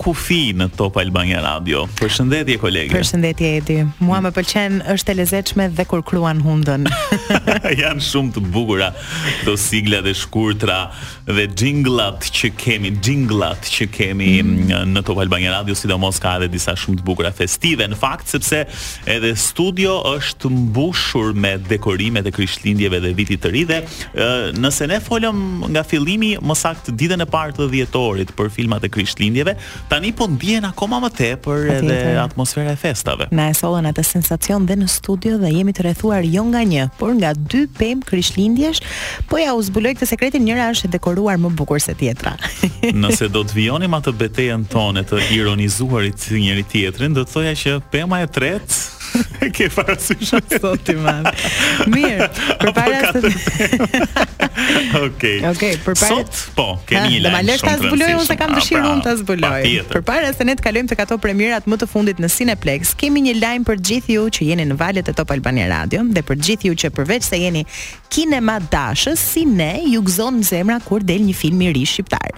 Kufi në Top Albania Radio. Përshëndetje kolege. Përshëndetje Edi. Mua më pëlqen, është e lezetshme dhe kur kruan hundën. Janë shumë të bukura këto siglat e shkurtra dhe xhinglat që kemi, xhinglat që kemi mm. në Top Albania Radio, sidomos ka edhe disa shumë të bukura festive në fakt sepse edhe studio është mbushur me dekorimet e Krishtlindjeve dhe vitit të ri dhe nëse ne folëm nga fillimi më saktë ditën e parë të dhjetorit për filmat e Krishtlindjeve, tani po ndihet akoma më tepër edhe atmosfera e festave. Na e sollën atë sensacion dhe në studio dhe jemi të rrethuar jo nga një, por nga dy pemë Krishtlindjesh. Po ja u zbuloj këtë sekretin, njëra është e dekoruar më bukur se tjetra. nëse do të vijonim atë betejën tonë e të ironizuarit njëri tjetrin, do të thoja që pema e tretë E ke parasysh sot ti më. Mirë, përpara se Okej. Okej, përpara Sot po, kemi një lajm. Ma lër ta zbuloj unë se kam dëshirë pra, unë ta zbuloj. Përpara se ne të kalojmë tek ato premierat më të fundit në Cineplex, kemi një lajm për gjithë ju që jeni në valët e Top Albania Radio dhe për gjithë ju që përveç se jeni kinemadashës si ne ju gëzon zemra kur del një film i ri shqiptar.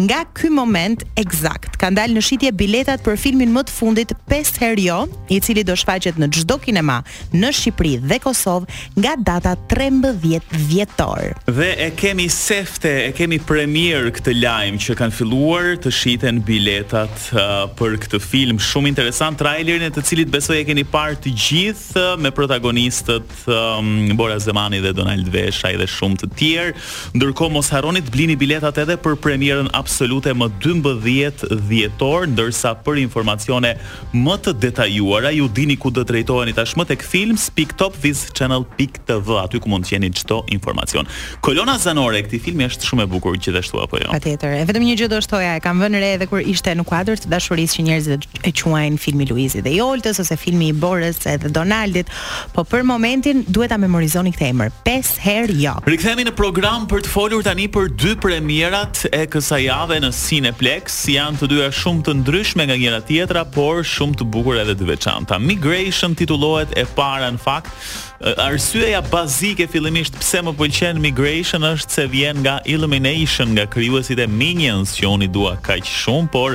Nga ky moment ekzakt kanë dalë në shitje biletat për filmin më të fundit 5 herë jo, i cili do shfaqet në çdo kinema në Shqipëri dhe Kosovë nga data 13 dhjetor. Dhe e kemi sefte, e kemi premierë këtë lajm që kanë filluar të shiten biletat uh, për këtë film shumë interesant, trailerin e të cilit besoj e keni parë të gjithë me protagonistët Bora Zemani dhe Donald Veshaj dhe shumë të tjerë. Ndërkohë mos harroni të blini biletat edhe për premierën absolute më 12 dhjetor, ndërsa për informacione më të detajuara ju dini ku do drejtoheni tashmë tek films.top-channel.tv, aty ku mund të gjeni çdo informacion. Kolona zanore e këtij filmi është shumë e bukur gjithashtu apo jo? Patjetër. E vetëm një gjë do shtoja, e kam vënë re edhe kur ishte në kuadër të dashurisë që njerëzit e quajnë filmi i Luizit dhe i Oltës ose filmi i Borës edhe Donaldit, Po për momentin duhet ta memorizoni këtë emër. Pesë herë jo. Rikthehemi në program për të folur tani për dy premierat e kësaj jave në Cineplex. Janë të dyja shumë të ndryshme nga njëra tjetra, por shumë të bukura edhe të veçanta. Migration titullohet e para në fakt. Arsyeja bazike fillimisht pse më pëlqen Migration është se vjen nga Illumination, nga krijuesit e Minions që unë i dua kaq shumë, por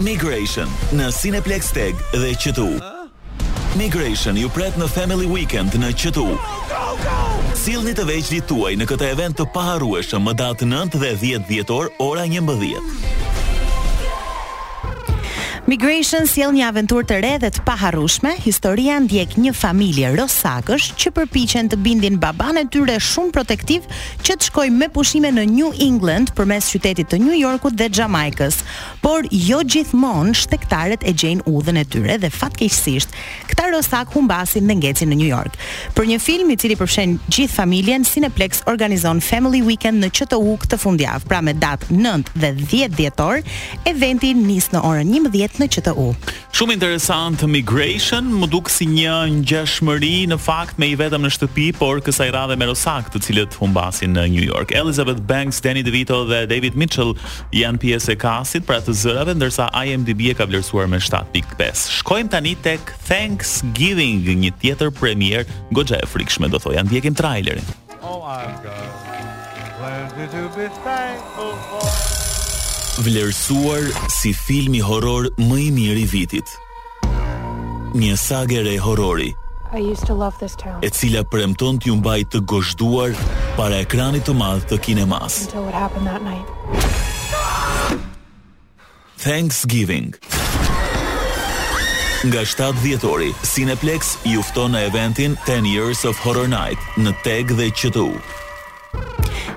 Migration në Cineplex Teg dhe QTU. Migration ju pret në Family Weekend në QTU. Sillni të vegjlit tuaj në këtë event të paharrueshëm më datë 9 dhe 10 dhjetor ora 11. Migration sjell një aventurë të re dhe të paharrueshme. Historia ndjek një familje rosakësh që përpiqen të bindin babanë e tyre shumë protektiv që të shkojmë me pushime në New England përmes qytetit të New Yorkut dhe Xhamajkës. Por jo gjithmonë shtegtarët e gjejnë udhën e tyre dhe fatkeqësisht këta rosakë humbasin dhe ngecin në New York. Për një film i cili përfshen gjithë familjen, Cineplexx organizon Family Weekend në QTU këtë fundjavë, pra me datë 9 dhe 10 dhjetor, eventi nis në orën 11 në QTU. Shumë interesant Migration, m'u duk si një ngjashmëri në fakt me i vetëm në shtëpi, por kësaj radhe me rosakë, të cilët humbasin në New York. Elizabeth Banks, Danny DeVito dhe David Mitchell janë pjesë e kastit pra të zërave, ndërsa IMDb e ka vlerësuar me 7.5. Shkojmë tani tek Thanksgiving, një tjetër premierë goxha e frikshme, do thoja ndjekim trailerin. Vlerësuar si filmi horror më i mirë i vitit. Një sagë e re horrori, e cila premton t'ju mbajë të gozhduar para ekranit të madh të kinemasë. Thanksgiving Nga shtatë dhjetori, Cineplexx ju fton në eventin Ten Years of Horror Night në TEG dhe QTU.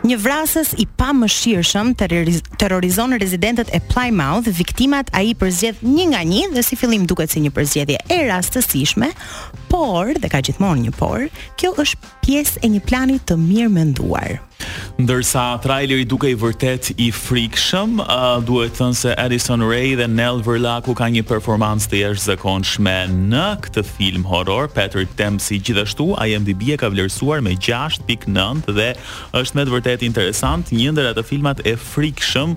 Një vrasës i pamëshirshëm terrorizon rezidentët e Plymouth, viktimat ai i përzgjedh një nga një dhe si fillim duket si një përzgjedhje e rastësishme, por dhe ka gjithmonë një por, kjo është pjesë e një plani të mirëmenduar. Ndërsa traileri dukej vërtet i frikshëm, uh, duhet thënë se Addison Rae dhe Nell Verlaque kanë një performancë të jashtëzakonshme në këtë film horror. Patrick Dempsey gjithashtu IMDb e ka vlerësuar me 6.9 dhe Është me të vërtetë interesant, një ndër ato filmat e frikshëm,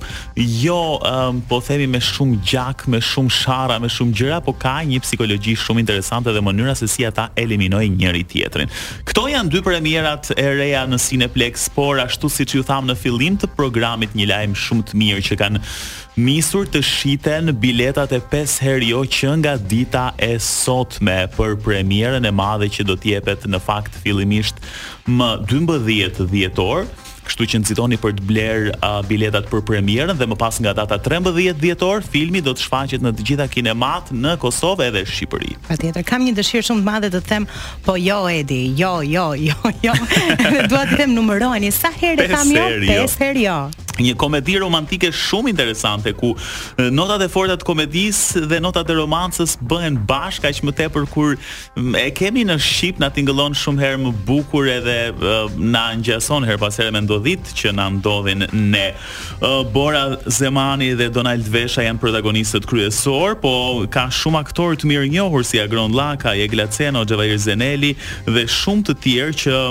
jo um, po themi me shumë gjak, me shumë sharra, me shumë gjëra, po ka një psikologji shumë interesante dhe mënyra se si ata eliminojnë njëri-tjetrin. Këto janë dy premierat e reja në Cineplexx, por ashtu siç ju thamë në fillim të programit një lajm shumë të mirë që kanë nisur të shiten biletat e 5 herë jo që nga dita e sotme për premierën e madhe që do të jepet në fakt fillimisht më dymbëdhjetë dhjetor, kështu që nxitoni për të blerë uh, biletat për premierën dhe më pas nga data 13 dhjetor filmi do të shfaqet në të gjitha kinematë në Kosovë edhe Shqipëri. Patjetër, kam një dëshirë shumë të madhe të them, po jo Edi, jo, jo, jo, jo. Dua të them numërojeni sa herë kam jo, pesë herë jo. jo një komedi romantike shumë interesante ku notat e forta të komedisë dhe notat e romancës bëhen bashkë aq më tepër kur E kemi në shqip na tingëllon shumë herë më bukur edhe na ngjason herë pas here me ndodhitë që na ndodhin ne. Bora Zemani dhe Donald Veshaj janë protagonistët kryesor, po ka shumë aktorë të mirënjohur si Agron Llakaj, Egla Ceno, Xhevahir Zeneli dhe shumë të tjerë që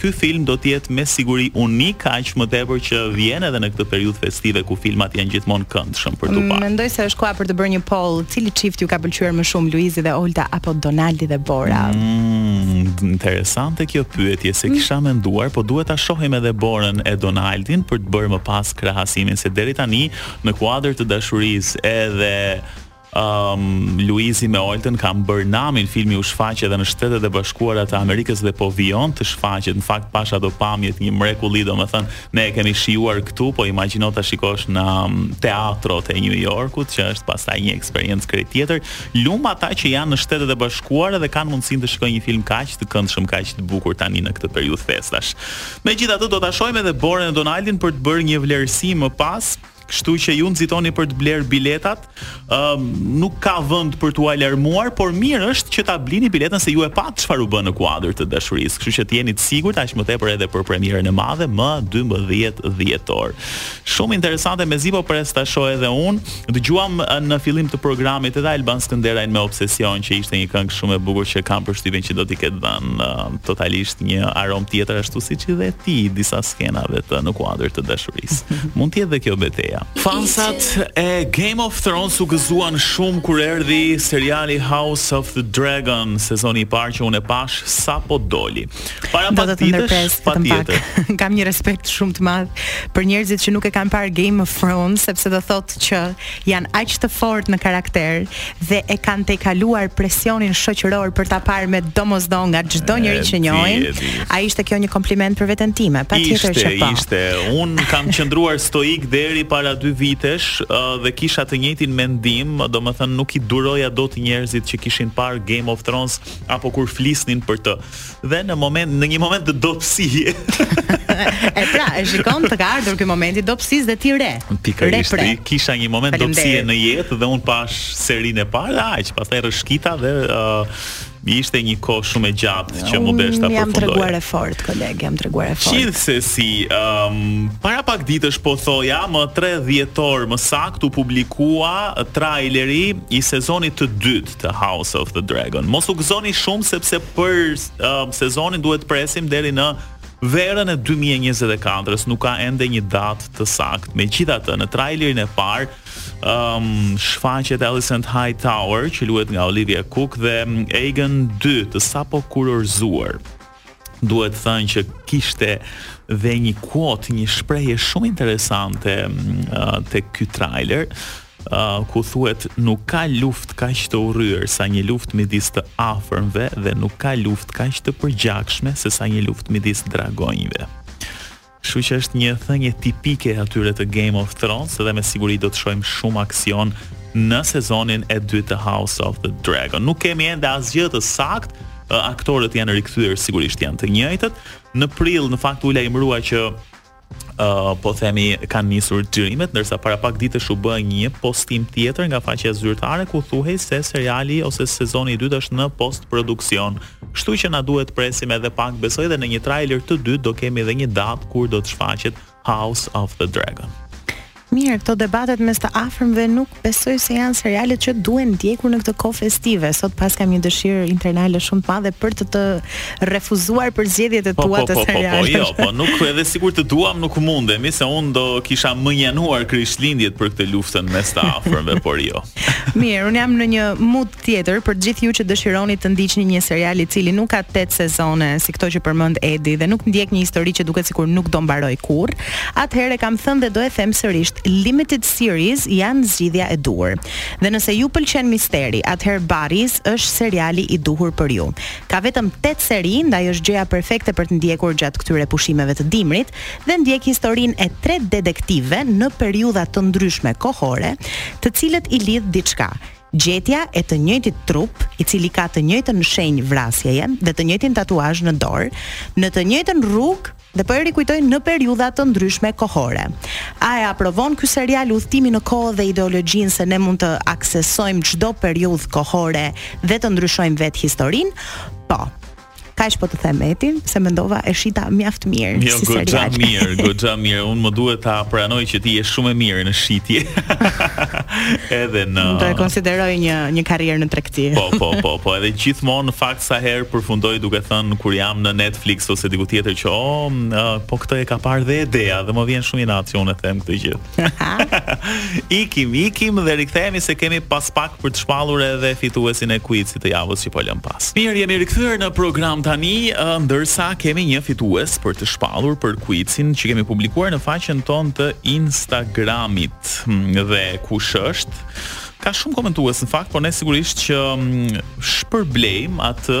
ky film do të jetë me siguri unik, aq Aq më tepër që vjen edhe në këtë periudhë festive ku filmat janë gjithmonë të këndshëm për t'u parë. Mendoj se është koha për të bërë një poll, cili çift ju ka pëlqyer më shumë, Luizi dhe Olta apo Donaldi dhe Bora? Mm, interesante kjo pyetje, s'e kisha menduar, po duhet ta shohim edhe Borën e Donaldin për të bërë më pas krahasimin se deri tani në kuadër të dashurisë edhe Ëh Luizi me Oltën kanë bërë namin, filmi u shfaq edhe në Shtetet e Bashkuara të Amerikës dhe po vijon të shfaqet. Në fakt pashë ato pamjet, një mrekulli domethënë. Ne e kemi shijuar këtu, po imagjino ta shikosh në teatrot e New Yorkut, që është pastaj një eksperiencë krejt tjetër. Lum ata që janë në Shtetet e Bashkuara dhe kanë mundësinë të shikojnë një film kaq të këndshëm, kaq të bukur tani në këtë periudhë festash. Megjithatë do ta shohim edhe Borën e Donaldin për të bërë një vlerësim më pas. Kështu që ju nxitoni për të blerë biletat, ëm nuk ka vend për t'u alarmuar, por mirë është që ta blini biletën se ju e patë çfarë u bë me Në kuadër të dashurisë. Kështu që të jeni të sigurt aq më tepër edhe për premierën e madhe më 12 dhjetor. Shumë interesante, mezi po pres ta shoh edhe unë. Dëgjuam në fillim të programit edhe Alban Skënderajn me obsesion që ishte një këngë shumë e bukur që kam përshtypjen që do t'i ketë dhënë totalisht një aromë tjetër ashtu siç i dhe dhe ti disa skenave të në kuadër të dashurisë. dashurisë. Mund të jetë dhe kjo beteja. Fansat e Game of Thrones u gëzuan shumë kur erdhi seriali House of the Dragon, sezoni i parë që unë e pashë sapo doli. Para pak ditësh, patjetër. Kam një respekt shumë të madh për njerëzit që nuk e kanë parë Game of Thrones, sepse do të thotë që janë aq të fortë në karakter dhe e kanë tejkaluar presionin shoqëror për ta parë me domosdo nga çdo njeri që njohin. A ishte kjo një kompliment për veten time? Patjetër që po. Ishte, ishte. Unë kam qëndruar stoik deri para dy vitesh uh, dhe kisha të njëjtin mendim, domethënë nuk i duroja dot njerëzit që kishin parë Game of Thrones apo kur flisnin për të. dhe në moment në një moment dobësie. e pra, e shikon të ka ardhur ky moment i dobësisë dhe ti re. Pikërisht, rashë, kisha një moment dobësie në jetë dhe unë pashë serinë e parë, aq, pastaj rrëshkita dhe uh, ishte një kohë shumë e gjatë që m'u desh ta përfundoj. Jam treguar e fort, koleg, jam treguar e fort. Gjithsesi, ëm um, para pak ditësh po thoja, më 3 dhjetor më saktë u publikua traileri i sezonit të dytë The House of the Dragon. Mos u gëzoni shumë sepse për um, sezonin duhet presim deri në verën e 2024-s, nuk ka ende një datë të saktë. Megjithatë, në trailerin e parë, ëm um, shfaqet Alicent Hightower që luhet nga Olivia Cooke dhe Aegon 2 të sapokurorëzuar. duhet thënë që kishte dhe një quote, një shprehje shumë interesante uh, te ky trailer, uh, ku thuhet nuk ka luftë kaq të urryer sa një luftë midis të afërmve dhe nuk ka luftë kaq të përgjakshme se sa një luftë midis dragonjve. Kështu që është një thënie tipike atyre të Game of Thrones dhe me siguri do të shohim shumë aksion në sezonin e dytë të House of the Dragon. Nuk kemi ende asgjë të saktë, aktorët janë rikthyer sigurisht janë të njëjtët. Në prill në fakt u lajmërua që uh, po themi kanë nisur xhirimet, ndërsa para pak ditësh u bë një postim tjetër nga faqja zyrtare ku thuhej se seriali ose sezoni i dytë është në post produksion. Kështu që na duhet presim edhe pak, besoj dhe në një trailer të dytë do kemi edhe një datë kur do të shfaqet House of the Dragon. Mirë, këto debatet mes të afërmve nuk besoj se janë serialet që duhen ndjekur në këtë kohë festive. Sot pas kam një dëshirë internale shumë të madhe për të të refuzuar përzgjedhjet e po, tua po, të serialit. Po, po, po, jo, po nuk edhe sikur të duam nuk mundemi se unë do kisha mënjanuar Krishtlindjet për këtë luftën mes të afërmve, por jo. Mirë, unë jam në një mood Tjetër, për gjithë ju që dëshironi të ndiqni një serial i cili nuk ka tetë sezone, si këto që përmend Edi, dhe nuk ndjek një histori që duket sikur nuk do mbarojë kurrë, atëherë e kam thënë dhe do e them sërisht, Limited Series janë zgjidhja e duhur. Dhe nëse ju pëlqen misteri, atëherë Bodies është seriali i duhur për ju. Ka vetëm tetë seri, ndaj është gjëja perfekte për të ndjekur gjatë këtyre pushimeve të dimrit dhe ndjek historinë e tre detektivëve në periudha të ndryshme kohore, të cilët i lidh diçka. Gjetja e të njëjtit trup, i cili ka të njëjtën shenjë vrasjeje dhe të njëjtin tatuazh në dorë, në të njëjtën rrugë dhe po e rikujtoj në periudha të ndryshme kohore. A e aprovon ky serial udhëtimin në kohë dhe ideologjinë se ne mund të aksesojmë çdo periudhë kohore dhe të ndryshojmë vetë historinë? Po. Kaq po të them Meti, se mendova e shita mjaft mirë. Jo, si goxha mirë, goxha mirë. Unë më duhet ta pranoj që ti je shumë e mirë në shitje. edhe në Do e konsideroj një një karrierë në tregti. po, po, po, po, edhe gjithmonë në fakt sa herë përfundoj duke thënë kur jam në Netflix ose diku tjetër që oh, po këtë e ka parë dhe Edea dhe më vjen shumë inat që unë e them këtë gjë. ikim, ikim dhe rikthehemi se kemi pas pak për të shpallur edhe fituesin e kuicit të javës që po lëmë pas. Mirë, jemi rikthyer në program tani, ndërsa kemi një fitues për të shpallur për kuicin që kemi publikuar në faqen tonë të Instagramit. Dhe kush është? Ka shumë komentues në fakt, por ne sigurisht që shpërblejmë atë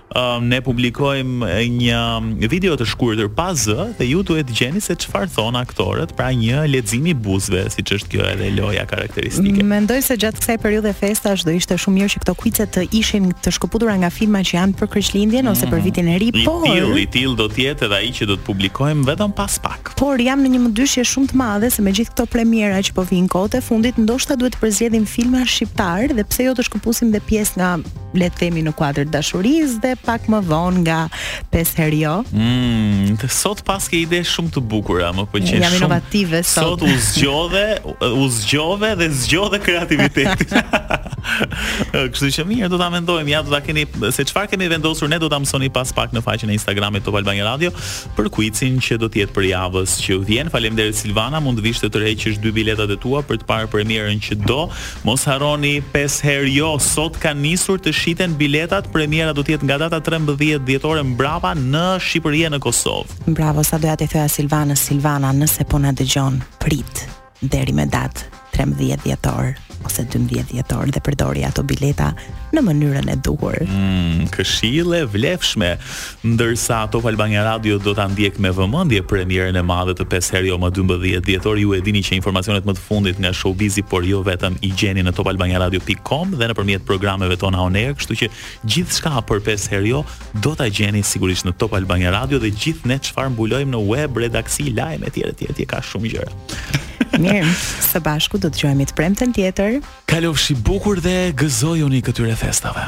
ne publikojmë një video të shkurtër pa zë dhe ju duhet të gjeni se çfarë thonë aktorët, pra një lexim i buzëve, siç është kjo edhe loja karakteristike. Mendoj se gjatë kësaj periudhe festash do ishte shumë mirë që këto kuice të ishin të shkëputura nga filma që janë për Krishtlindjen ose për mhm. vitin e ri, por i tillë, i tillë do të jetë edhe ai që do të publikojmë vetëm pas pak. Por jam në një mëdyshje shumë të madhe se me gjithë këto premiera që po vijnë kohët e fundit, ndoshta duhet të përzgjedhim filma shqiptarë dhe pse jo të shkëpusim dhe pjesë nga le të themi në kuadër të dashurisë dhe pak më vonë nga pesë herë jo. Mm, dhe sot paske ide shumë të bukura, më pëlqen shumë. Jam inovative sot. Sot u zgjove, u zgjove dhe zgjodhe kreativitetin. Kështu që mirë, do ta mendojmë, ja do ta keni se çfarë kemi vendosur ne do ta mësoni pas pak në faqen e Instagramit Top Albania Radio për kuicin që do të jetë për javën që vjen. Faleminderit Silvana, mund të vish të tërheqësh dy biletat e tua për të parë premierën që do Mos harroni pesë herë jo, sot kanë nisur të shiten biletat, premiera do të jetë nga data 13 dhjetor e mbrapa në Shqipëri e në Kosovë. Bravo, sa doja t'i thoja Silvanës, Silvana, nëse po na dëgjon, prit deri me datë 13 dhjetor ose 12 dhjetor dhe përdori ato bileta në mënyrën e duhur. Mm, këshillë e vlefshme. Ndërsa Top Albania Radio do ta ndjekë me vëmendje premierën e madhe të pesë herë jo më dymbëdhjetë dhjetor, ju e dini që informacionet më të fundit nga showbizi, por jo vetëm, i gjeni në topalbaniaradio.com dhe nëpërmjet programeve tona on air, kështu që gjithçka për pesë herë jo do ta gjeni sigurisht në Top Albania Radio dhe gjithë ne çfarë mbulojmë në web, redaksi, lajme etj etj etj ka shumë gjëra. Mirë, së bashku do të dëgjohemi të premten tjetër. Kalofshi bukur dhe gëzojuni këtyre festave.